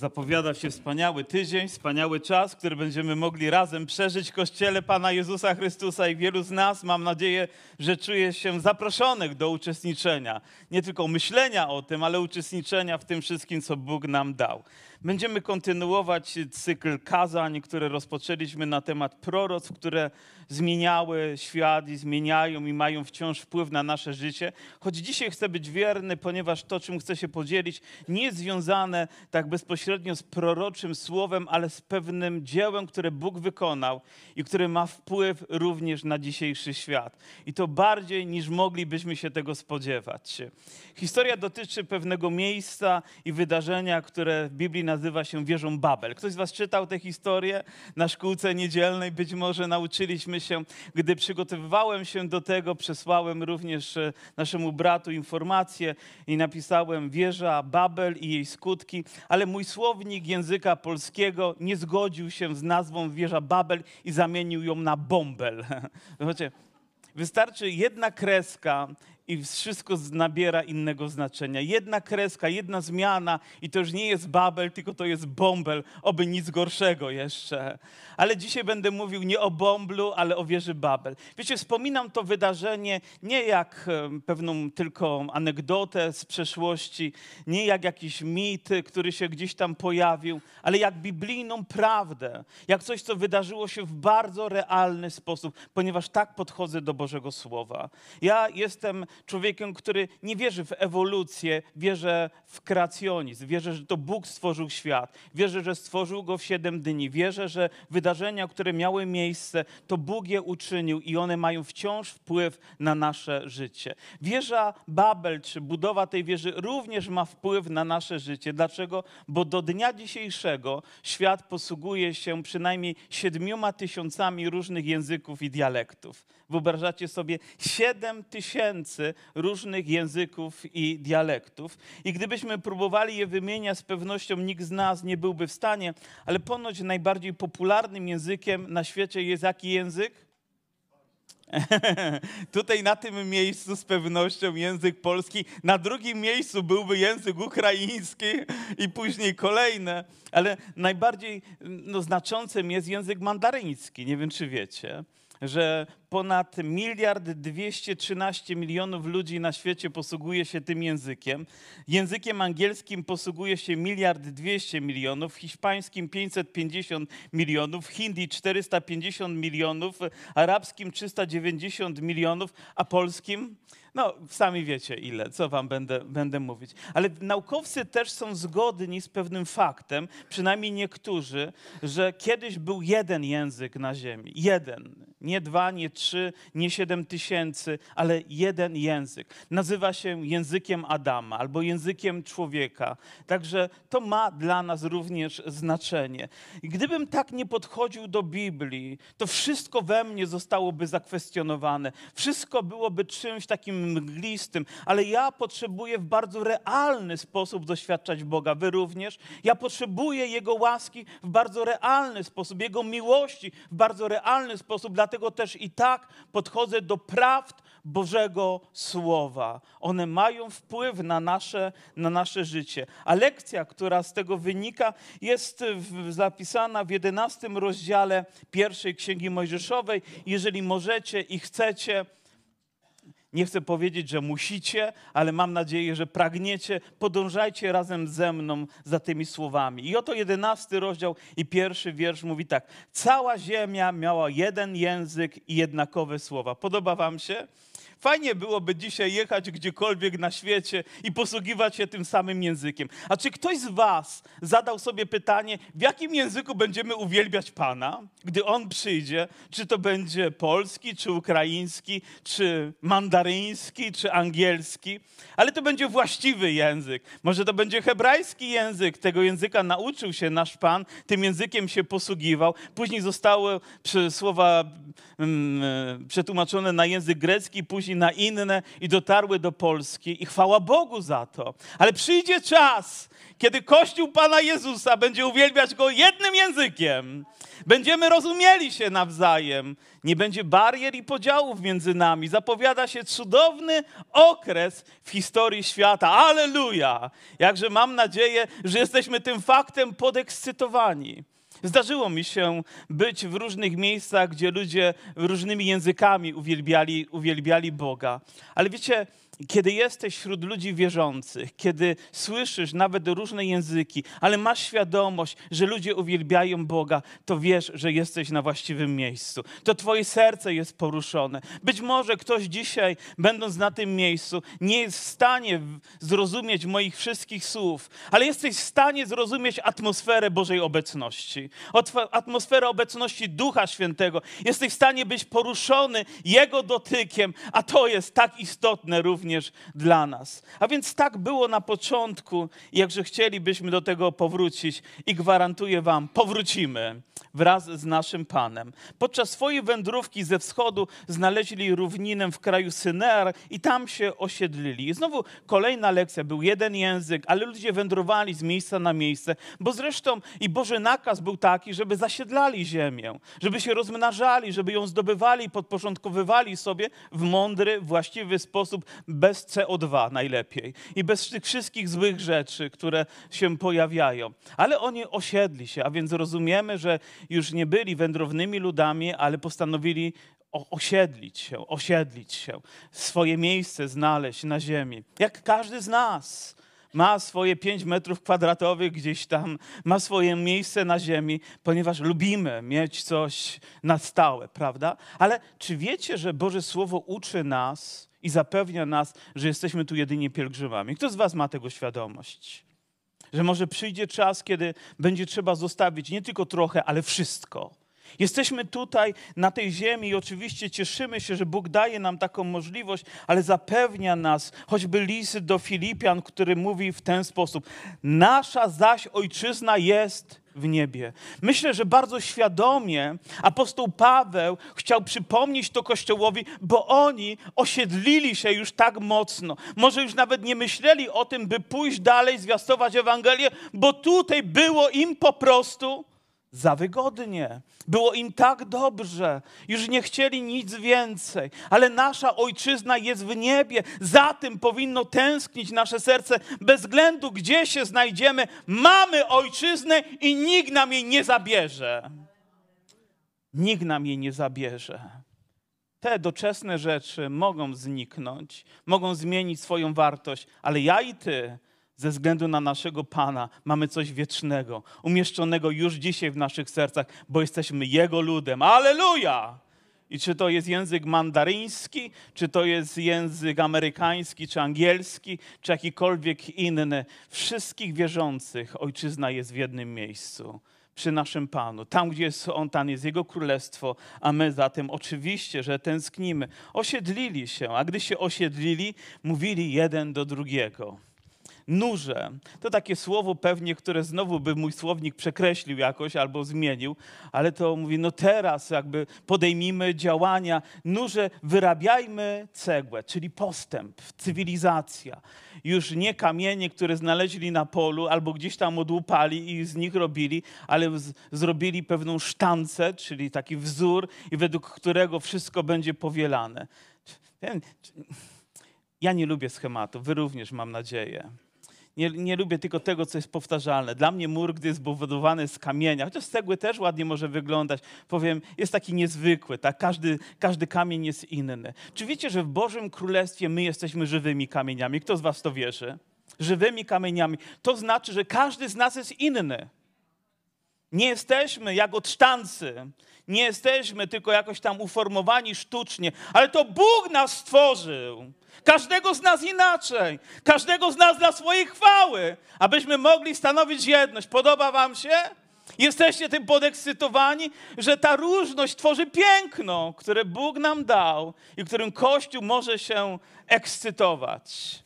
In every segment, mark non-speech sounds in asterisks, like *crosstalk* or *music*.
Zapowiada się wspaniały tydzień, wspaniały czas, który będziemy mogli razem przeżyć w Kościele Pana Jezusa Chrystusa i wielu z nas, mam nadzieję, że czuje się zaproszonych do uczestniczenia. Nie tylko myślenia o tym, ale uczestniczenia w tym wszystkim, co Bóg nam dał. Będziemy kontynuować cykl kazań, które rozpoczęliśmy na temat proroc, które zmieniały świat i zmieniają i mają wciąż wpływ na nasze życie. Choć dzisiaj chcę być wierny, ponieważ to, czym chcę się podzielić, nie jest związane tak bezpośrednio z proroczym słowem, ale z pewnym dziełem, które Bóg wykonał i które ma wpływ również na dzisiejszy świat. I to bardziej niż moglibyśmy się tego spodziewać. Historia dotyczy pewnego miejsca i wydarzenia, które w Biblii nazywa się wieżą Babel. Ktoś z Was czytał tę historię na szkółce niedzielnej? Być może nauczyliśmy się. Gdy przygotowywałem się do tego, przesłałem również e, naszemu bratu informację i napisałem wieża Babel i jej skutki, ale mój słownik języka polskiego nie zgodził się z nazwą wieża Babel i zamienił ją na Bombel. *laughs* Wystarczy jedna kreska i wszystko nabiera innego znaczenia. Jedna kreska, jedna zmiana i to już nie jest Babel, tylko to jest Bombel, oby nic gorszego jeszcze. Ale dzisiaj będę mówił nie o Bomblu, ale o wieży Babel. Wiecie, wspominam to wydarzenie nie jak pewną tylko anegdotę z przeszłości, nie jak jakiś mit, który się gdzieś tam pojawił, ale jak biblijną prawdę, jak coś, co wydarzyło się w bardzo realny sposób, ponieważ tak podchodzę do Bożego Słowa. Ja jestem człowiekiem, który nie wierzy w ewolucję, wierzę w kreacjonizm, wierzę, że to Bóg stworzył świat, wierzę, że stworzył go w siedem dni, wierzę, że wydarzenia, które miały miejsce, to Bóg je uczynił i one mają wciąż wpływ na nasze życie. Wieża Babel, czy budowa tej wieży również ma wpływ na nasze życie. Dlaczego? Bo do dnia dzisiejszego świat posługuje się przynajmniej siedmioma tysiącami różnych języków i dialektów. Wyobrażacie sobie 7 tysięcy różnych języków i dialektów. I gdybyśmy próbowali je wymieniać, z pewnością nikt z nas nie byłby w stanie, ale ponoć najbardziej popularnym językiem na świecie jest jaki język? *laughs* Tutaj na tym miejscu z pewnością język polski, na drugim miejscu byłby język ukraiński i później kolejne, ale najbardziej no, znaczącym jest język mandaryński. Nie wiem, czy wiecie że ponad miliard 213 milionów ludzi na świecie posługuje się tym językiem. Językiem angielskim posługuje się miliard 200 milionów, hiszpańskim 550 milionów, hindi 450 milionów, arabskim 390 milionów, a polskim no, sami wiecie ile, co wam będę, będę mówić. Ale naukowcy też są zgodni z pewnym faktem, przynajmniej niektórzy, że kiedyś był jeden język na Ziemi. Jeden. Nie dwa, nie trzy, nie siedem tysięcy, ale jeden język. Nazywa się językiem Adama albo językiem człowieka. Także to ma dla nas również znaczenie. I gdybym tak nie podchodził do Biblii, to wszystko we mnie zostałoby zakwestionowane. Wszystko byłoby czymś takim mglistym, ale ja potrzebuję w bardzo realny sposób doświadczać Boga. Wy również. Ja potrzebuję Jego łaski w bardzo realny sposób, Jego miłości w bardzo realny sposób, dlatego też i tak podchodzę do prawd Bożego Słowa. One mają wpływ na nasze, na nasze życie. A lekcja, która z tego wynika, jest zapisana w jedenastym rozdziale pierwszej Księgi Mojżeszowej. Jeżeli możecie i chcecie, nie chcę powiedzieć, że musicie, ale mam nadzieję, że pragniecie. Podążajcie razem ze mną za tymi słowami. I oto jedenasty rozdział i pierwszy wiersz mówi tak. Cała ziemia miała jeden język i jednakowe słowa. Podoba wam się? Fajnie byłoby dzisiaj jechać gdziekolwiek na świecie i posługiwać się tym samym językiem. A czy ktoś z Was zadał sobie pytanie, w jakim języku będziemy uwielbiać Pana, gdy On przyjdzie? Czy to będzie polski, czy ukraiński, czy mandaryński, czy angielski? Ale to będzie właściwy język. Może to będzie hebrajski język. Tego języka nauczył się nasz Pan, tym językiem się posługiwał. Później zostały słowa mm, e, przetłumaczone na język grecki, później na inne i dotarły do Polski i chwała Bogu za to. Ale przyjdzie czas, kiedy Kościół Pana Jezusa będzie uwielbiać Go jednym językiem. Będziemy rozumieli się nawzajem. Nie będzie barier i podziałów między nami. Zapowiada się cudowny okres w historii świata. Aleluja! Jakże mam nadzieję, że jesteśmy tym faktem podekscytowani. Zdarzyło mi się być w różnych miejscach, gdzie ludzie różnymi językami uwielbiali, uwielbiali Boga. Ale wiecie, kiedy jesteś wśród ludzi wierzących, kiedy słyszysz nawet różne języki, ale masz świadomość, że ludzie uwielbiają Boga, to wiesz, że jesteś na właściwym miejscu. To Twoje serce jest poruszone. Być może ktoś dzisiaj, będąc na tym miejscu, nie jest w stanie zrozumieć moich wszystkich słów, ale jesteś w stanie zrozumieć atmosferę Bożej obecności, atmosferę obecności Ducha Świętego. Jesteś w stanie być poruszony Jego dotykiem, a to jest tak istotne również również dla nas. A więc tak było na początku, jakże chcielibyśmy do tego powrócić i gwarantuję Wam, powrócimy wraz z naszym Panem. Podczas swojej wędrówki ze wschodu znaleźli równinę w kraju Syner i tam się osiedlili. I znowu kolejna lekcja, był jeden język, ale ludzie wędrowali z miejsca na miejsce, bo zresztą i Boży nakaz był taki, żeby zasiedlali ziemię, żeby się rozmnażali, żeby ją zdobywali podporządkowywali sobie w mądry, właściwy sposób, bez CO2 najlepiej i bez tych wszystkich złych rzeczy, które się pojawiają. Ale oni osiedli się, a więc rozumiemy, że już nie byli wędrownymi ludami, ale postanowili osiedlić się, osiedlić się, swoje miejsce znaleźć na ziemi. Jak każdy z nas ma swoje 5 metrów kwadratowych gdzieś tam, ma swoje miejsce na ziemi, ponieważ lubimy mieć coś na stałe, prawda? Ale czy wiecie, że Boże Słowo uczy nas, i zapewnia nas, że jesteśmy tu jedynie pielgrzymami. Kto z Was ma tego świadomość? Że może przyjdzie czas, kiedy będzie trzeba zostawić nie tylko trochę, ale wszystko. Jesteśmy tutaj na tej ziemi i oczywiście cieszymy się, że Bóg daje nam taką możliwość, ale zapewnia nas, choćby list do Filipian, który mówi w ten sposób: Nasza zaś ojczyzna jest w niebie. Myślę, że bardzo świadomie apostoł Paweł chciał przypomnieć to Kościołowi, bo oni osiedlili się już tak mocno. Może już nawet nie myśleli o tym, by pójść dalej, zwiastować Ewangelię, bo tutaj było im po prostu za wygodnie. Było im tak dobrze, już nie chcieli nic więcej, ale nasza ojczyzna jest w niebie. Za tym powinno tęsknić nasze serce, bez względu gdzie się znajdziemy. Mamy ojczyznę i nikt nam jej nie zabierze. Nikt nam jej nie zabierze. Te doczesne rzeczy mogą zniknąć, mogą zmienić swoją wartość, ale ja i ty ze względu na naszego Pana mamy coś wiecznego, umieszczonego już dzisiaj w naszych sercach, bo jesteśmy Jego ludem. Aleluja! I czy to jest język mandaryński, czy to jest język amerykański, czy angielski, czy jakikolwiek inny, wszystkich wierzących ojczyzna jest w jednym miejscu przy naszym Panu. Tam, gdzie jest On, tam jest Jego Królestwo, a my zatem oczywiście, że tęsknimy. Osiedlili się, a gdy się osiedlili, mówili jeden do drugiego nurze. To takie słowo pewnie, które znowu by mój słownik przekreślił jakoś albo zmienił, ale to mówi, no teraz jakby podejmijmy działania. Nurze, wyrabiajmy cegłę, czyli postęp, cywilizacja. Już nie kamienie, które znaleźli na polu albo gdzieś tam odłupali i z nich robili, ale z, zrobili pewną sztancę, czyli taki wzór i według którego wszystko będzie powielane. Ja nie lubię schematów, wy również mam nadzieję. Nie, nie lubię tylko tego, co jest powtarzalne. Dla mnie mur, gdy jest budowany z kamienia, chociaż z cegły też ładnie może wyglądać, powiem, jest taki niezwykły. Tak? Każdy, każdy kamień jest inny. Czy wiecie, że w Bożym Królestwie my jesteśmy żywymi kamieniami? Kto z was to wierzy? Żywymi kamieniami. To znaczy, że każdy z nas jest inny. Nie jesteśmy jak od sztancy. Nie jesteśmy tylko jakoś tam uformowani sztucznie, ale to Bóg nas stworzył. Każdego z nas inaczej. Każdego z nas dla swojej chwały, abyśmy mogli stanowić jedność. Podoba Wam się? Jesteście tym podekscytowani, że ta różność tworzy piękno, które Bóg nam dał i którym Kościół może się ekscytować.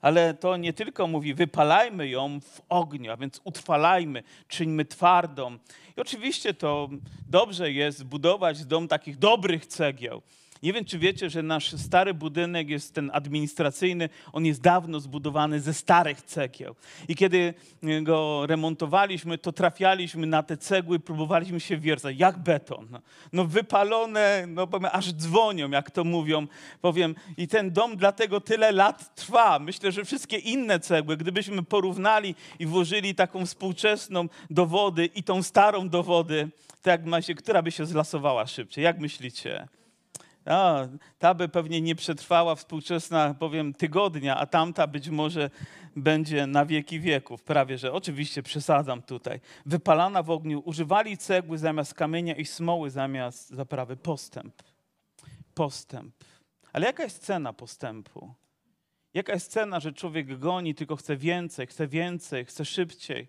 Ale to nie tylko mówi, wypalajmy ją w ogniu, a więc utrwalajmy, czyńmy twardą. I oczywiście to dobrze jest budować dom takich dobrych cegieł, Nie wiem, czy wiecie, że nasz stary budynek jest ten administracyjny, on jest dawno zbudowany ze starych cegieł. I kiedy go remontowaliśmy, to trafialiśmy na te cegły, próbowaliśmy się wiercać, jak beton. No wypalone, no powiem, aż dzwonią, jak to mówią. Powiem, i ten dom dlatego tyle lat trwa. Myślę, że wszystkie inne cegły, gdybyśmy porównali i włożyli taką współczesną do wody i tą starą do wody, to jak ma się, która by się zlasowała szybciej? Jak myślicie? A, ta by pewnie nie przetrwała współczesna, powiem, tygodnia, a tamta być może będzie na wieki wieków. Prawie, że oczywiście przesadzam tutaj. Wypalana w ogniu, używali cegły zamiast kamienia i smoły zamiast zaprawy. Postęp. Postęp. Ale jaka jest cena postępu? Jaka jest cena, że człowiek goni, tylko chce więcej, chce więcej, chce szybciej?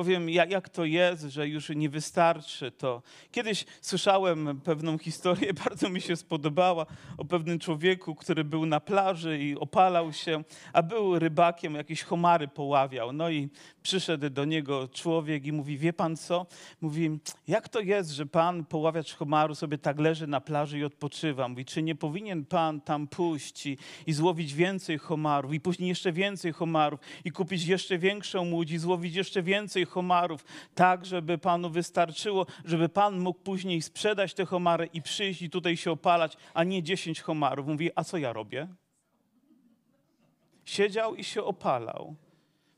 Powiem, jak, jak to jest, że już nie wystarczy to. Kiedyś słyszałem pewną historię, *laughs* bardzo mi się spodobała, o pewnym człowieku, który był na plaży i opalał się, a był rybakiem, jakieś homary poławiał. No i przyszedł do niego człowiek i mówi, wie pan co? Mówi, jak to jest, że pan poławiacz homaru sobie tak leży na plaży i odpoczywa? Mówi, czy nie powinien pan tam pójść i, i złowić więcej homarów i później jeszcze więcej homarów i kupić jeszcze większą łódź i złowić jeszcze więcej homarów, tak żeby panu wystarczyło, żeby pan mógł później sprzedać te homary i przyjść i tutaj się opalać, a nie dziesięć homarów. Mówi, a co ja robię? Siedział i się opalał.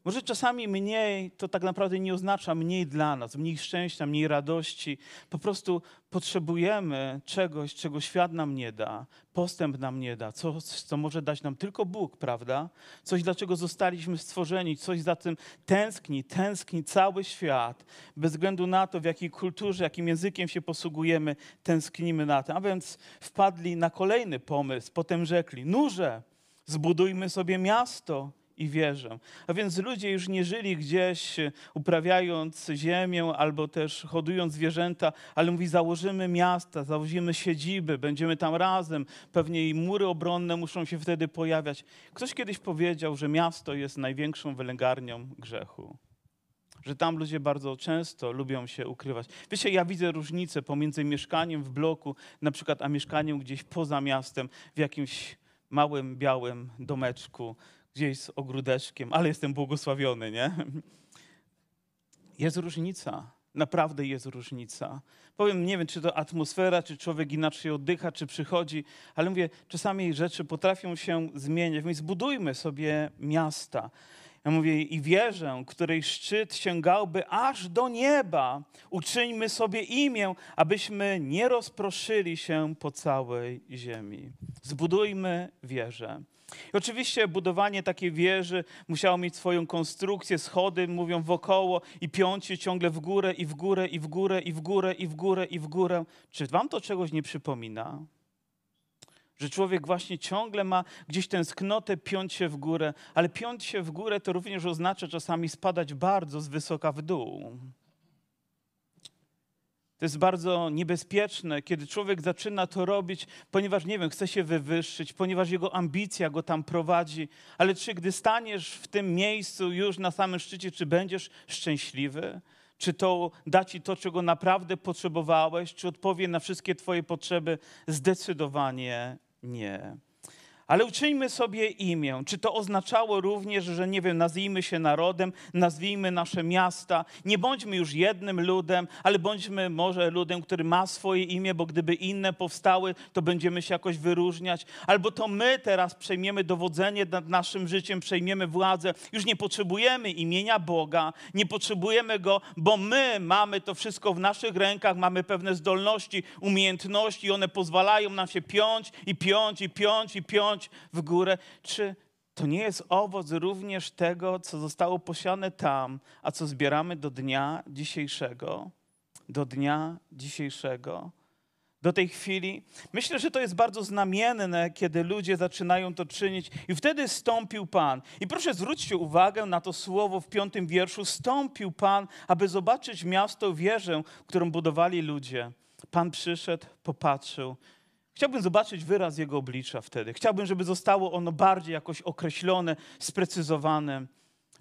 Może czasami mniej to tak naprawdę nie oznacza mniej dla nas, mniej szczęścia, mniej radości. Po prostu potrzebujemy czegoś, czego świat nam nie da, postęp nam nie da, coś, co może dać nam tylko Bóg, prawda? Coś, dlaczego zostaliśmy stworzeni, coś za tym tęskni, tęskni cały świat. Bez względu na to, w jakiej kulturze, jakim językiem się posługujemy, tęsknimy na to. A więc wpadli na kolejny pomysł, potem rzekli, nurze, zbudujmy sobie miasto i wierzę. A więc ludzie już nie żyli gdzieś uprawiając ziemię albo też hodując zwierzęta, ale mówi założymy miasta, założymy siedziby, będziemy tam razem, pewnie i mury obronne muszą się wtedy pojawiać. Ktoś kiedyś powiedział, że miasto jest największą wylęgarnią grzechu. Że tam ludzie bardzo często lubią się ukrywać. Wiecie, ja widzę różnicę pomiędzy mieszkaniem w bloku, na przykład, a mieszkaniem gdzieś poza miastem, w jakimś małym, białym domeczku, gdzieś z ogródeczkiem, ale jestem błogosławiony, nie? Jest różnica. Naprawdę jest różnica. Powiem, nie wiem, czy to atmosfera, czy człowiek inaczej oddycha, czy przychodzi, ale mówię, czasami rzeczy potrafią się zmieniać. Więc zbudujmy sobie miasta. Ja mówię, i wierzę, której szczyt sięgałby aż do nieba. Uczyńmy sobie imię, abyśmy nie rozproszyli się po całej ziemi. Zbudujmy wieżę. I oczywiście budowanie takiej wieży musiało mieć swoją konstrukcję, schody mówią wokoło i piącie ciągle w górę i w górę i w górę i w górę i w górę i w górę. Czy wam to czegoś nie przypomina? Że człowiek właśnie ciągle ma gdzieś tę sknotę piąć się w górę, ale piąć się w górę to również oznacza czasami spadać bardzo z wysoka w dół. To jest bardzo niebezpieczne, kiedy człowiek zaczyna to robić, ponieważ, nie wiem, chce się wywyższyć, ponieważ jego ambicja go tam prowadzi. Ale czy gdy staniesz w tym miejscu już na samym szczycie, czy będziesz szczęśliwy? Czy to da ci to, czego naprawdę potrzebowałeś? Czy odpowie na wszystkie twoje potrzeby? Zdecydowanie nie. Ale uczyńmy sobie imię. Czy to oznaczało również, że nie wiem, nazwijmy się narodem, nazwijmy nasze miasta. Nie bądźmy już jednym ludem, ale bądźmy może ludem, który ma swoje imię, bo gdyby inne powstały, to będziemy się jakoś wyróżniać. Albo to my teraz przejmiemy dowodzenie nad naszym życiem, przejmiemy władzę. Już nie potrzebujemy imienia Boga, nie potrzebujemy go, bo my mamy to wszystko w naszych rękach, mamy pewne zdolności, umiejętności one pozwalają nam się piąć i piąć i piąć i piąć w górę, czy to nie jest owoc również tego, co zostało posiane tam, a co zbieramy do dnia dzisiejszego? Do dnia dzisiejszego. Do tej chwili. Myślę, że to jest bardzo znamienne, kiedy ludzie zaczynają to czynić. I wtedy stąpił Pan. I proszę zwróćcie uwagę na to słowo w piątym wierszu. Stąpił Pan, aby zobaczyć miasto, wieżę, którą budowali ludzie. Pan przyszedł, popatrzył Chciałbym zobaczyć wyraz jego oblicza wtedy. Chciałbym, żeby zostało ono bardziej jakoś określone, sprecyzowane.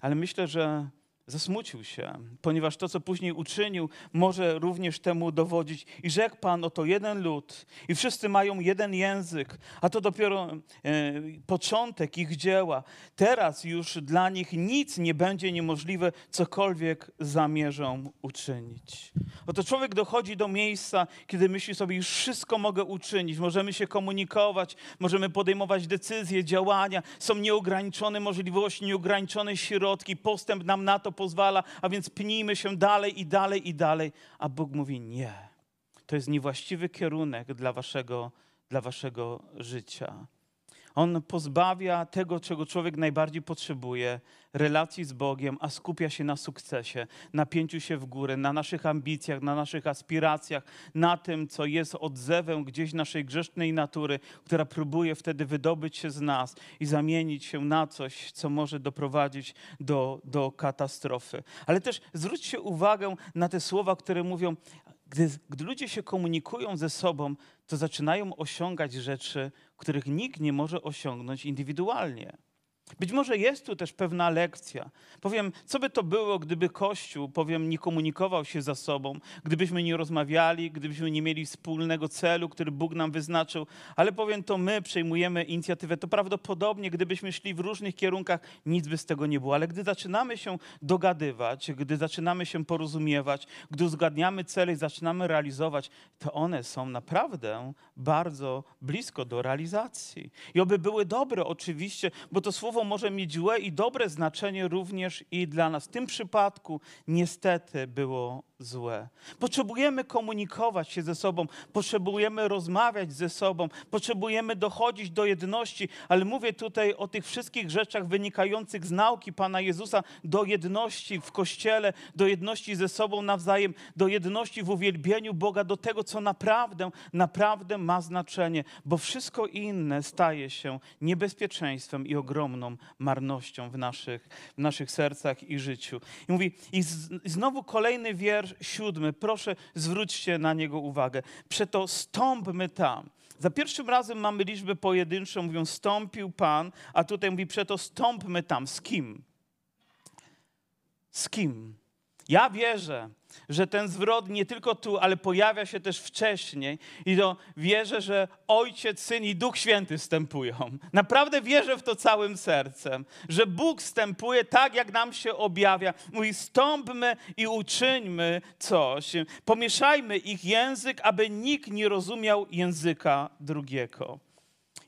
Ale myślę, że Zasmucił się, ponieważ to, co później uczynił, może również temu dowodzić. I rzekł Pan, oto jeden lud i wszyscy mają jeden język, a to dopiero e, początek ich dzieła. Teraz już dla nich nic nie będzie niemożliwe, cokolwiek zamierzą uczynić. Oto człowiek dochodzi do miejsca, kiedy myśli sobie, już wszystko mogę uczynić, możemy się komunikować, możemy podejmować decyzje, działania, są nieograniczone możliwości, nieograniczone środki, postęp nam na to pozwala, a więc pnijmy się dalej i dalej i dalej. A Bóg mówi nie. To jest niewłaściwy kierunek dla waszego, dla waszego życia. On pozbawia tego, czego człowiek najbardziej potrzebuje, relacji z Bogiem, a skupia się na sukcesie, na pięciu się w górę, na naszych ambicjach, na naszych aspiracjach, na tym, co jest odzewem gdzieś naszej grzesznej natury, która próbuje wtedy wydobyć się z nas i zamienić się na coś, co może doprowadzić do, do katastrofy. Ale też zwróćcie uwagę na te słowa, które mówią, gdy, gdy ludzie się komunikują ze sobą, to zaczynają osiągać rzeczy, których nikt nie może osiągnąć indywidualnie. Być może jest tu też pewna lekcja. Powiem, co by to było, gdyby Kościół, powiem, nie komunikował się ze sobą, gdybyśmy nie rozmawiali, gdybyśmy nie mieli wspólnego celu, który Bóg nam wyznaczył, ale powiem, to my przejmujemy inicjatywę. To prawdopodobnie, gdybyśmy szli w różnych kierunkach, nic by z tego nie było. Ale gdy zaczynamy się dogadywać, gdy zaczynamy się porozumiewać, gdy uzgadniamy cele i zaczynamy realizować, to one są naprawdę bardzo blisko do realizacji. I oby były dobre, oczywiście, bo to słowo może mieć złe i dobre znaczenie również i dla nas. W tym przypadku niestety było złe. Potrzebujemy komunikować się ze sobą, potrzebujemy rozmawiać ze sobą, potrzebujemy dochodzić do jedności, ale mówię tutaj o tych wszystkich rzeczach wynikających z nauki Pana Jezusa, do jedności w Kościele, do jedności ze sobą nawzajem, do jedności w uwielbieniu Boga, do tego, co naprawdę, naprawdę ma znaczenie, bo wszystko inne staje się niebezpieczeństwem i ogromną marnością w naszych, w naszych sercach i życiu. I mówi, i znowu kolejny wiersz, siódmy, proszę zwróćcie na niego uwagę. Przeto stąpmy tam. Za pierwszym razem mamy liczbę pojedynczą, mówią stąpił Pan, a tutaj mówi przeto stąpmy tam. Z kim? Z kim? Ja wierzę, że ten zwrot nie tylko tu, ale pojawia się też wcześniej. I to wierzę, że Ojciec, Syn i Duch Święty wstępują. Naprawdę wierzę w to całym sercem, że Bóg wstępuje tak, jak nam się objawia. Mówi, stąpmy i uczyńmy coś. Pomieszajmy ich język, aby nikt nie rozumiał języka drugiego.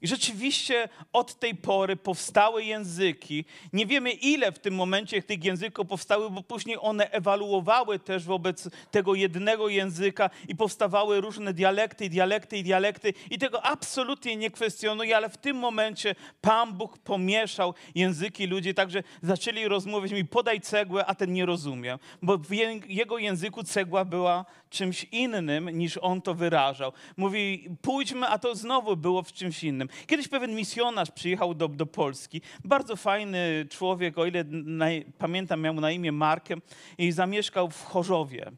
I rzeczywiście od tej pory powstały języki. Nie wiemy, ile w tym momencie tych języków powstały, bo później one ewaluowały też wobec tego jednego języka i powstawały różne dialekty, dialekty dialekty. I tego absolutnie nie kwestionuję, ale w tym momencie Pan Bóg pomieszał języki ludzi, także zaczęli rozmawiać mi, podaj cegłę, a ten nie rozumie, bo w jego języku cegła była czymś innym, niż on to wyrażał. Mówi, pójdźmy, a to znowu było w czymś innym. Kiedyś pewien misjonarz przyjechał do, do Polski, bardzo fajny człowiek, o ile na, pamiętam, miał na imię Markiem i zamieszkał w Chorzowie,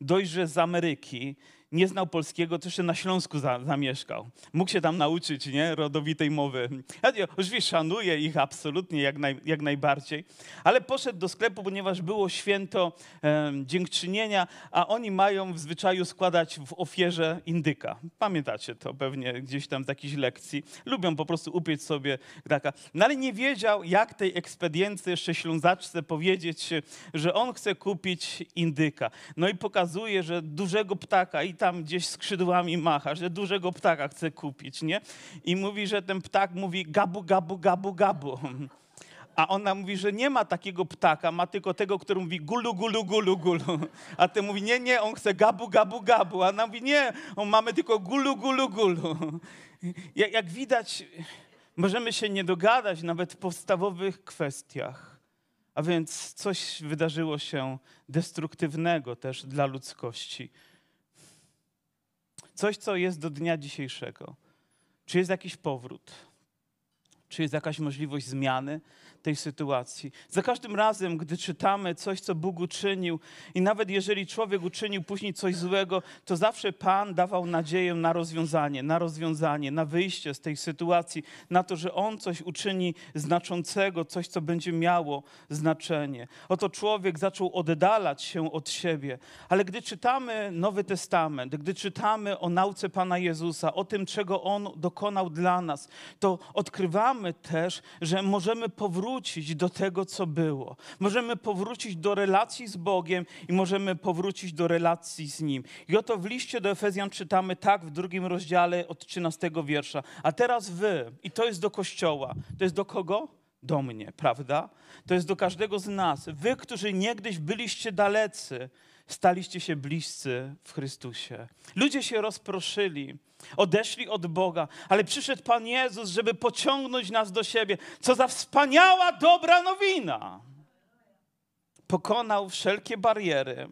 dość, z Ameryki nie znał polskiego, to jeszcze na Śląsku za, zamieszkał. Mógł się tam nauczyć, nie? Rodowitej mowy. Ja oczywiście szanuję ich absolutnie, jak, naj, jak najbardziej. Ale poszedł do sklepu, ponieważ było święto e, dziękczynienia, a oni mają w zwyczaju składać w ofierze indyka. Pamiętacie to pewnie gdzieś tam z jakichś lekcji. Lubią po prostu upiec sobie taka. No ale nie wiedział, jak tej ekspediencji jeszcze ślązaczce powiedzieć, że on chce kupić indyka. No i pokazuje, że dużego ptaka i tam gdzieś skrzydłami macha, że dużego ptaka chce kupić, nie? I mówi, że ten ptak mówi gabu, gabu, gabu, gabu. A ona mówi, że nie ma takiego ptaka, ma tylko tego, który mówi gulu, gulu, gulu, gulu. A ten mówi, nie, nie, on chce gabu, gabu, gabu. A ona mówi, nie, on mamy tylko gulu, gulu, gulu. Jak, jak widać, możemy się nie dogadać nawet w podstawowych kwestiach. A więc coś wydarzyło się destruktywnego też dla ludzkości. Coś, co jest do dnia dzisiejszego. Czy jest jakiś powrót? Czy jest jakaś możliwość zmiany tej sytuacji. Za każdym razem, gdy czytamy coś, co Bóg uczynił, i nawet jeżeli człowiek uczynił później coś złego, to zawsze Pan dawał nadzieję na rozwiązanie, na rozwiązanie, na wyjście z tej sytuacji, na to, że On coś uczyni znaczącego, coś, co będzie miało znaczenie. Oto człowiek zaczął oddalać się od siebie, ale gdy czytamy Nowy Testament, gdy czytamy o nauce Pana Jezusa, o tym, czego On dokonał dla nas, to odkrywamy też, że możemy powrócić do tego, co było. Możemy powrócić do relacji z Bogiem i możemy powrócić do relacji z Nim. I oto w liście do Efezjan czytamy tak w drugim rozdziale od 13 wiersza. A teraz wy, i to jest do Kościoła, to jest do kogo? Do mnie, prawda? To jest do każdego z nas. Wy, którzy niegdyś byliście dalecy, staliście się bliscy w Chrystusie. Ludzie się rozproszyli, odeszli od Boga, ale przyszedł Pan Jezus, żeby pociągnąć nas do siebie. Co za wspaniała, dobra nowina! Pokonał wszelkie bariery.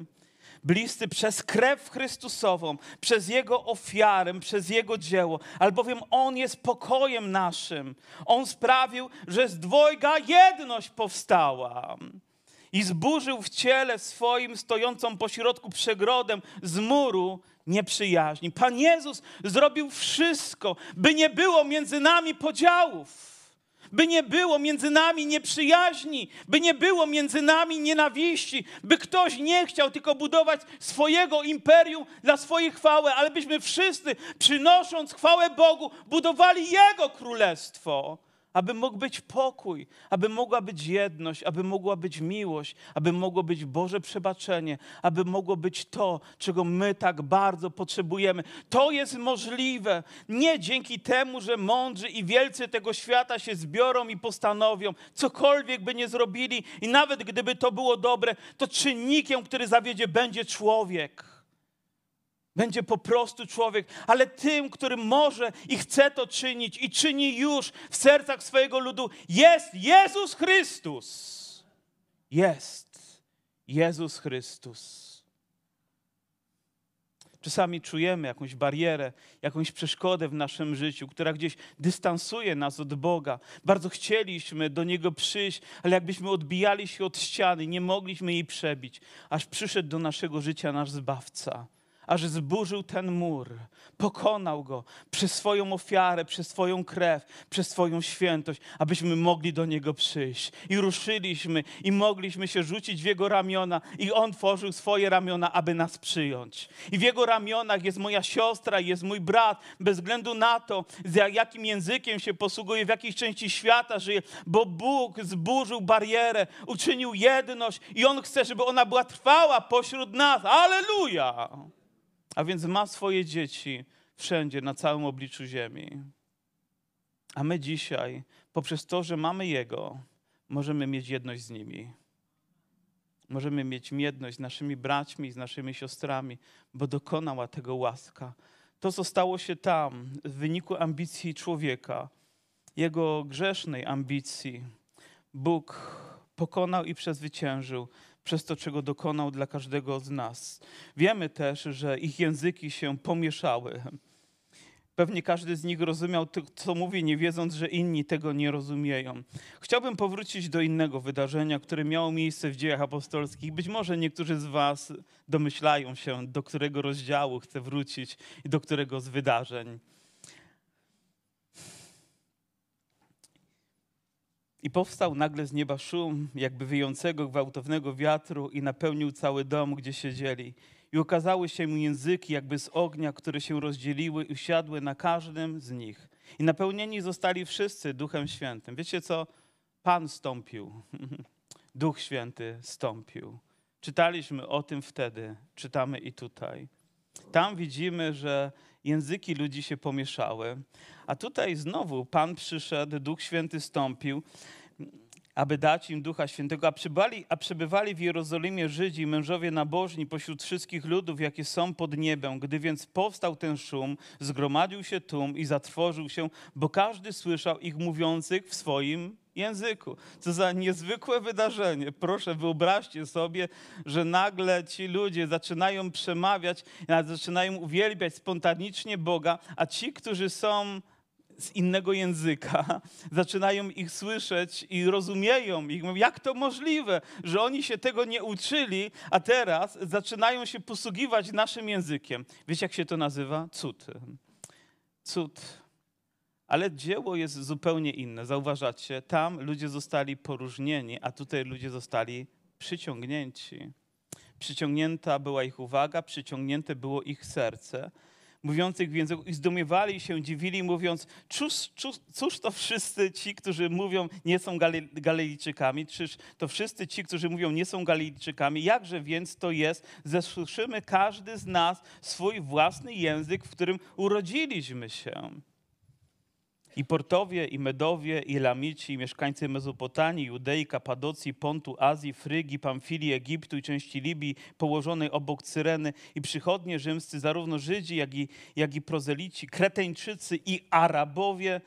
Bliscy przez krew Chrystusową, przez Jego ofiarę, przez Jego dzieło, albowiem On jest pokojem naszym. On sprawił, że z dwojga jedność powstała i zburzył w ciele swoim stojącą pośrodku przegrodem z muru nieprzyjaźni. Pan Jezus zrobił wszystko, by nie było między nami podziałów, by nie było między nami nieprzyjaźni, by nie było między nami nienawiści, by ktoś nie chciał tylko budować swojego imperium dla swojej chwały, ale byśmy wszyscy, przynosząc chwałę Bogu, budowali Jego królestwo aby mógł być pokój, aby mogła być jedność, aby mogła być miłość, aby mogło być Boże przebaczenie, aby mogło być to, czego my tak bardzo potrzebujemy. To jest możliwe nie dzięki temu, że mądrzy i wielcy tego świata się zbiorą i postanowią, cokolwiek by nie zrobili, i nawet gdyby to było dobre, to czynnikiem, który zawiedzie, będzie człowiek. Będzie po prostu człowiek, ale tym, który może i chce to czynić i czyni już w sercach swojego ludu, jest Jezus Chrystus. Jest Jezus Chrystus. Czasami czujemy jakąś barierę, jakąś przeszkodę w naszym życiu, która gdzieś dystansuje nas od Boga. Bardzo chcieliśmy do Niego przyjść, ale jakbyśmy odbijali się od ściany, nie mogliśmy jej przebić, aż przyszedł do naszego życia nasz Zbawca aż zburzył ten mur, pokonał go przez swoją ofiarę, przez swoją krew, przez swoją świętość, abyśmy mogli do niego przyjść. I ruszyliśmy i mogliśmy się rzucić w jego ramiona, i on tworzył swoje ramiona, aby nas przyjąć. I w jego ramionach jest moja siostra, jest mój brat, bez względu na to, z jakim językiem się posługuje, w jakiej części świata żyje, bo Bóg zburzył barierę, uczynił jedność i on chce, żeby ona była trwała pośród nas. Aleluja! A więc ma swoje dzieci wszędzie, na całym obliczu ziemi. A my dzisiaj, poprzez to, że mamy Jego, możemy mieć jedność z nimi. Możemy mieć jedność z naszymi braćmi, z naszymi siostrami, bo dokonała tego łaska. To, co stało się tam w wyniku ambicji człowieka, jego grzesznej ambicji, Bóg pokonał i przezwyciężył przez to, czego dokonał dla każdego z nas. Wiemy też, że ich języki się pomieszały. Pewnie każdy z nich rozumiał to, co mówi, nie wiedząc, że inni tego nie rozumieją. Chciałbym powrócić do innego wydarzenia, które miało miejsce w dziejach apostolskich. Być może niektórzy z Was domyślają się, do którego rozdziału chcę wrócić i do którego z wydarzeń. I powstał nagle z nieba szum, jakby wyjącego gwałtownego wiatru, i napełnił cały dom, gdzie siedzieli. I ukazały się języki, jakby z ognia, które się rozdzieliły i usiadły na każdym z nich. I napełnieni zostali wszyscy Duchem Świętym. Wiecie co? Pan stąpił. *laughs* Duch Święty stąpił. Czytaliśmy o tym wtedy, czytamy i tutaj. Tam widzimy, że języki ludzi się pomieszały. A tutaj znowu Pan przyszedł, Duch Święty stąpił, aby dać im Ducha Świętego, a przybywali, a w Jerozolimie Żydzi, mężowie nabożni pośród wszystkich ludów, jakie są pod niebem. Gdy więc powstał ten szum, zgromadził się tłum i zatrwożył się, bo każdy słyszał ich mówiących w swoim języku. Co za niezwykłe wydarzenie. Proszę, wyobraźcie sobie, że nagle ci ludzie zaczynają przemawiać, zaczynają uwielbiać spontanicznie Boga, a ci, którzy są z innego języka, *laughs* zaczynają ich słyszeć i rozumieją ich. Mówią, jak to możliwe, że oni się tego nie uczyli, a teraz zaczynają się posługiwać naszym językiem. Wiecie, jak się to nazywa? Cud. Cud. Ale dzieło jest zupełnie inne. Zauważacie, tam ludzie zostali poróżnieni, a tutaj ludzie zostali przyciągnięci. Przyciągnięta była ich uwaga, przyciągnięte było ich serce mówiących w języku i zdumiewali się, dziwili, mówiąc, cóż, cóż, cóż to wszyscy ci, którzy mówią, nie są Galilejczykami, czyż to wszyscy ci, którzy mówią, nie są Galilejczykami, jakże więc to jest, że słyszymy każdy z nas swój własny język, w którym urodziliśmy się. I Portowie, i Medowie, i Lamici, i mieszkańcy Mezopotanii, Judei, Kapadocji, Pontu, Azji, Frygi, Pamfilii, Egiptu i części Libii, położonej obok Cyreny, i przychodnie rzymscy, zarówno Żydzi, jak i, jak i prozelici, Kreteńczycy i Arabowie,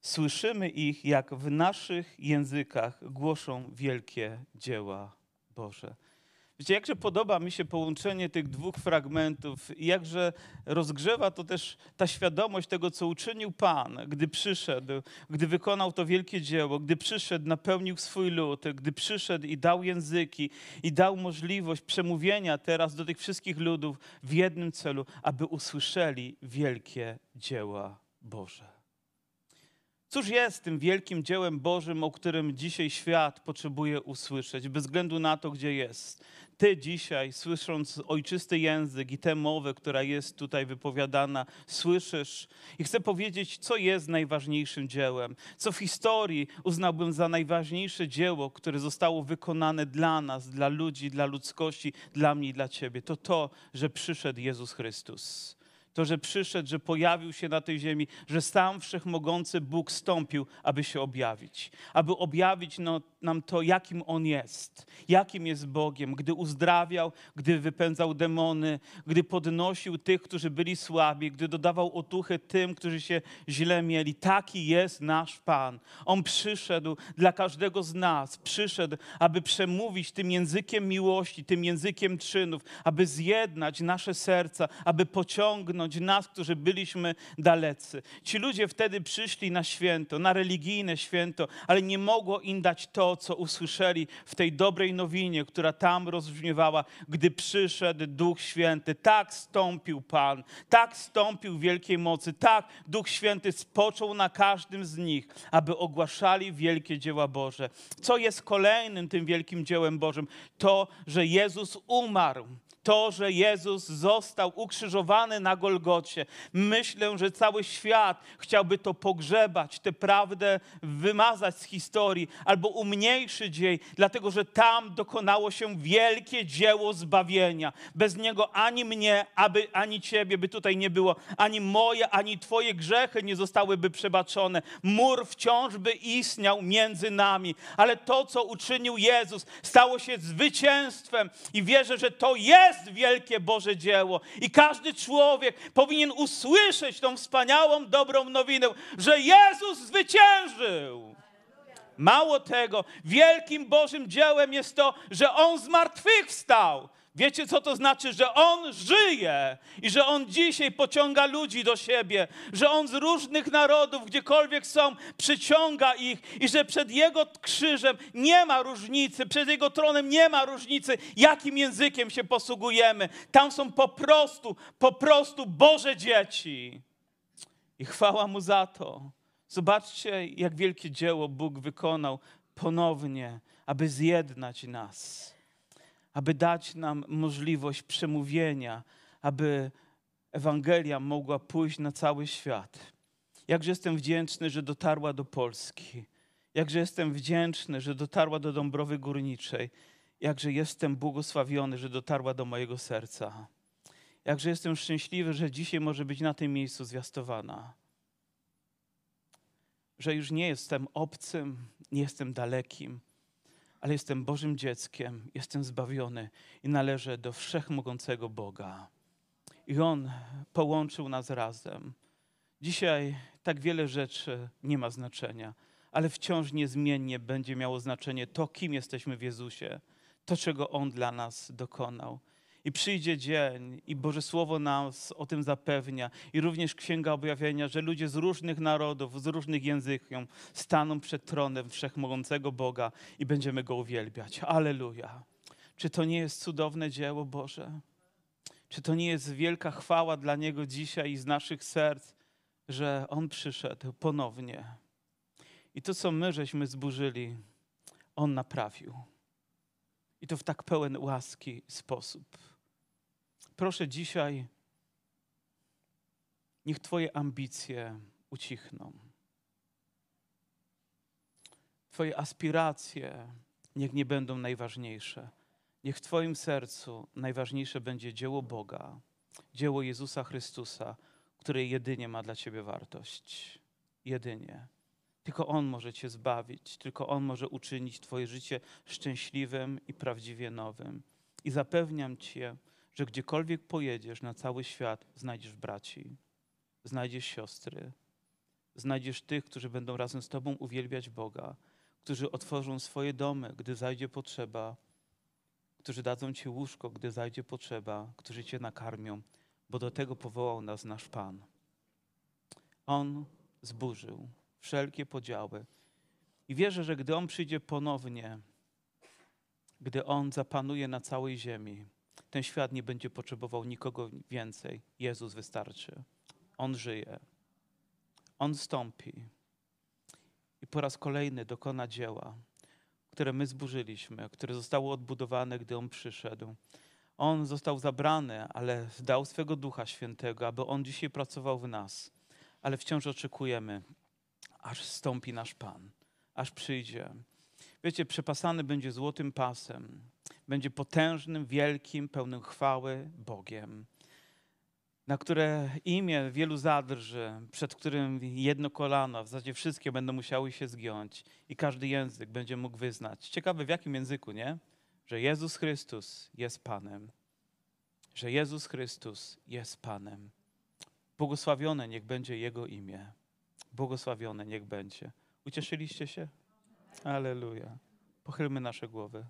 słyszymy ich, jak w naszych językach głoszą wielkie dzieła Boże. Wiecie, jakże podoba mi się połączenie tych dwóch fragmentów, jakże rozgrzewa to też ta świadomość tego, co uczynił Pan, gdy przyszedł, gdy wykonał to wielkie dzieło, gdy przyszedł, napełnił swój lud, gdy przyszedł i dał języki i dał możliwość przemówienia teraz do tych wszystkich ludów w jednym celu, aby usłyszeli wielkie dzieła Boże. Cóż jest tym wielkim dziełem Bożym, o którym dzisiaj świat potrzebuje usłyszeć, bez względu na to, gdzie jest? Ty dzisiaj, słysząc ojczysty język i tę mowę, która jest tutaj wypowiadana, słyszysz i chcę powiedzieć, co jest najważniejszym dziełem, co w historii uznałbym za najważniejsze dzieło, które zostało wykonane dla nas, dla ludzi, dla ludzkości, dla mnie i dla Ciebie. To to, że przyszedł Jezus Chrystus. To, że przyszedł, że pojawił się na tej ziemi, że sam wszechmogący Bóg stąpił, aby się objawić, aby objawić no, nam to, jakim On jest, jakim jest Bogiem, gdy uzdrawiał, gdy wypędzał demony, gdy podnosił tych, którzy byli słabi, gdy dodawał otuchy tym, którzy się źle mieli. Taki jest nasz Pan. On przyszedł dla każdego z nas, przyszedł, aby przemówić tym językiem miłości, tym językiem czynów, aby zjednać nasze serca, aby pociągnąć nas, którzy byliśmy dalecy. Ci ludzie wtedy przyszli na święto, na religijne święto, ale nie mogło im dać to, co usłyszeli w tej dobrej nowinie, która tam rozbrzmiewała, gdy przyszedł Duch Święty. Tak stąpił Pan, tak stąpił wielkiej mocy, tak Duch Święty spoczął na każdym z nich, aby ogłaszali wielkie dzieła Boże. Co jest kolejnym tym wielkim dziełem Bożym? To, że Jezus umarł to, że Jezus został ukrzyżowany na Golgocie. Myślę, że cały świat chciałby to pogrzebać, tę prawdę wymazać z historii albo umniejszyć jej, dlatego że tam dokonało się wielkie dzieło zbawienia. Bez niego ani mnie, aby, ani ciebie by tutaj nie było, ani moje, ani twoje grzechy nie zostałyby przebaczone. Mur wciąż by istniał między nami, ale to, co uczynił Jezus, stało się zwycięstwem i wierzę, że to jest jest wielkie Boże dzieło. I każdy człowiek powinien usłyszeć tą wspaniałą, dobrą nowinę, że Jezus zwyciężył. Mało tego, wielkim Bożym dziełem jest to, że On zmartwychwstał. Wiecie, co to znaczy? Że On żyje i że On dzisiaj pociąga ludzi do siebie, że On z różnych narodów, gdziekolwiek są, przyciąga ich i że przed Jego krzyżem nie ma różnicy, przed Jego tronem nie ma różnicy, jakim językiem się posługujemy. Tam są po prostu, po prostu Boże dzieci. I chwała Mu za to. Zobaczcie, jak wielkie dzieło Bóg wykonał ponownie, aby zjednać nas aby dać nam możliwość przemówienia, aby Ewangelia mogła pójść na cały świat. Jakże jestem wdzięczny, że dotarła do Polski. Jakże jestem wdzięczny, że dotarła do Dąbrowy Górniczej. Jakże jestem błogosławiony, że dotarła do mojego serca. Jakże jestem szczęśliwy, że dzisiaj może być na tym miejscu zwiastowana. Że już nie jestem obcym, nie jestem dalekim, ale jestem Bożym dzieckiem, jestem zbawiony i należę do wszechmogącego Boga. I On połączył nas razem. Dzisiaj tak wiele rzeczy nie ma znaczenia, ale wciąż niezmiennie będzie miało znaczenie to, kim jesteśmy w Jezusie, to, czego On dla nas dokonał. I przyjdzie dzień, i Boże Słowo nas o tym zapewnia, i również Księga Objawienia, że ludzie z różnych narodów, z różnych języków staną przed tronem wszechmogącego Boga i będziemy Go uwielbiać. Aleluja. Czy to nie jest cudowne dzieło Boże? Czy to nie jest wielka chwała dla Niego dzisiaj i z naszych serc, że On przyszedł ponownie? I to, co my żeśmy zburzyli, On naprawił. I to w tak pełen łaski sposób. Proszę dzisiaj, niech Twoje ambicje ucichną. Twoje aspiracje niech nie będą najważniejsze. Niech w Twoim sercu najważniejsze będzie dzieło Boga, dzieło Jezusa Chrystusa, które jedynie ma dla Ciebie wartość. Jedynie. Tylko On może Cię zbawić, tylko On może uczynić Twoje życie szczęśliwym i prawdziwie nowym. I zapewniam Cię, że gdziekolwiek pojedziesz na cały świat, znajdziesz braci, znajdziesz siostry, znajdziesz tych, którzy będą razem z Tobą uwielbiać Boga, którzy otworzą swoje domy, gdy zajdzie potrzeba, którzy dadzą Ci łóżko, gdy zajdzie potrzeba, którzy Cię nakarmią, bo do tego powołał nas nasz Pan. On zburzył wszelkie podziały. I wierzę, że gdy On przyjdzie ponownie, gdy On zapanuje na całej ziemi, ten świat nie będzie potrzebował nikogo więcej. Jezus wystarczy. On żyje. On stąpi. I po raz kolejny dokona dzieła, które my zburzyliśmy, które zostało odbudowane, gdy On przyszedł. On został zabrany, ale dał swego Ducha Świętego, aby On dzisiaj pracował w nas. Ale wciąż oczekujemy, aż stąpi nasz Pan, aż przyjdzie. Wiecie, przepasany będzie złotym pasem, będzie potężnym, wielkim, pełnym chwały Bogiem, na które imię wielu zadrży, przed którym jedno kolano, w zasadzie wszystkie będą musiały się zgiąć i każdy język będzie mógł wyznać. Ciekawe w jakim języku, nie? Że Jezus Chrystus jest Panem. Że Jezus Chrystus jest Panem. Błogosławione niech będzie Jego imię. Błogosławione niech będzie. Ucieszyliście się? Aleluja. Pochylmy nasze głowy.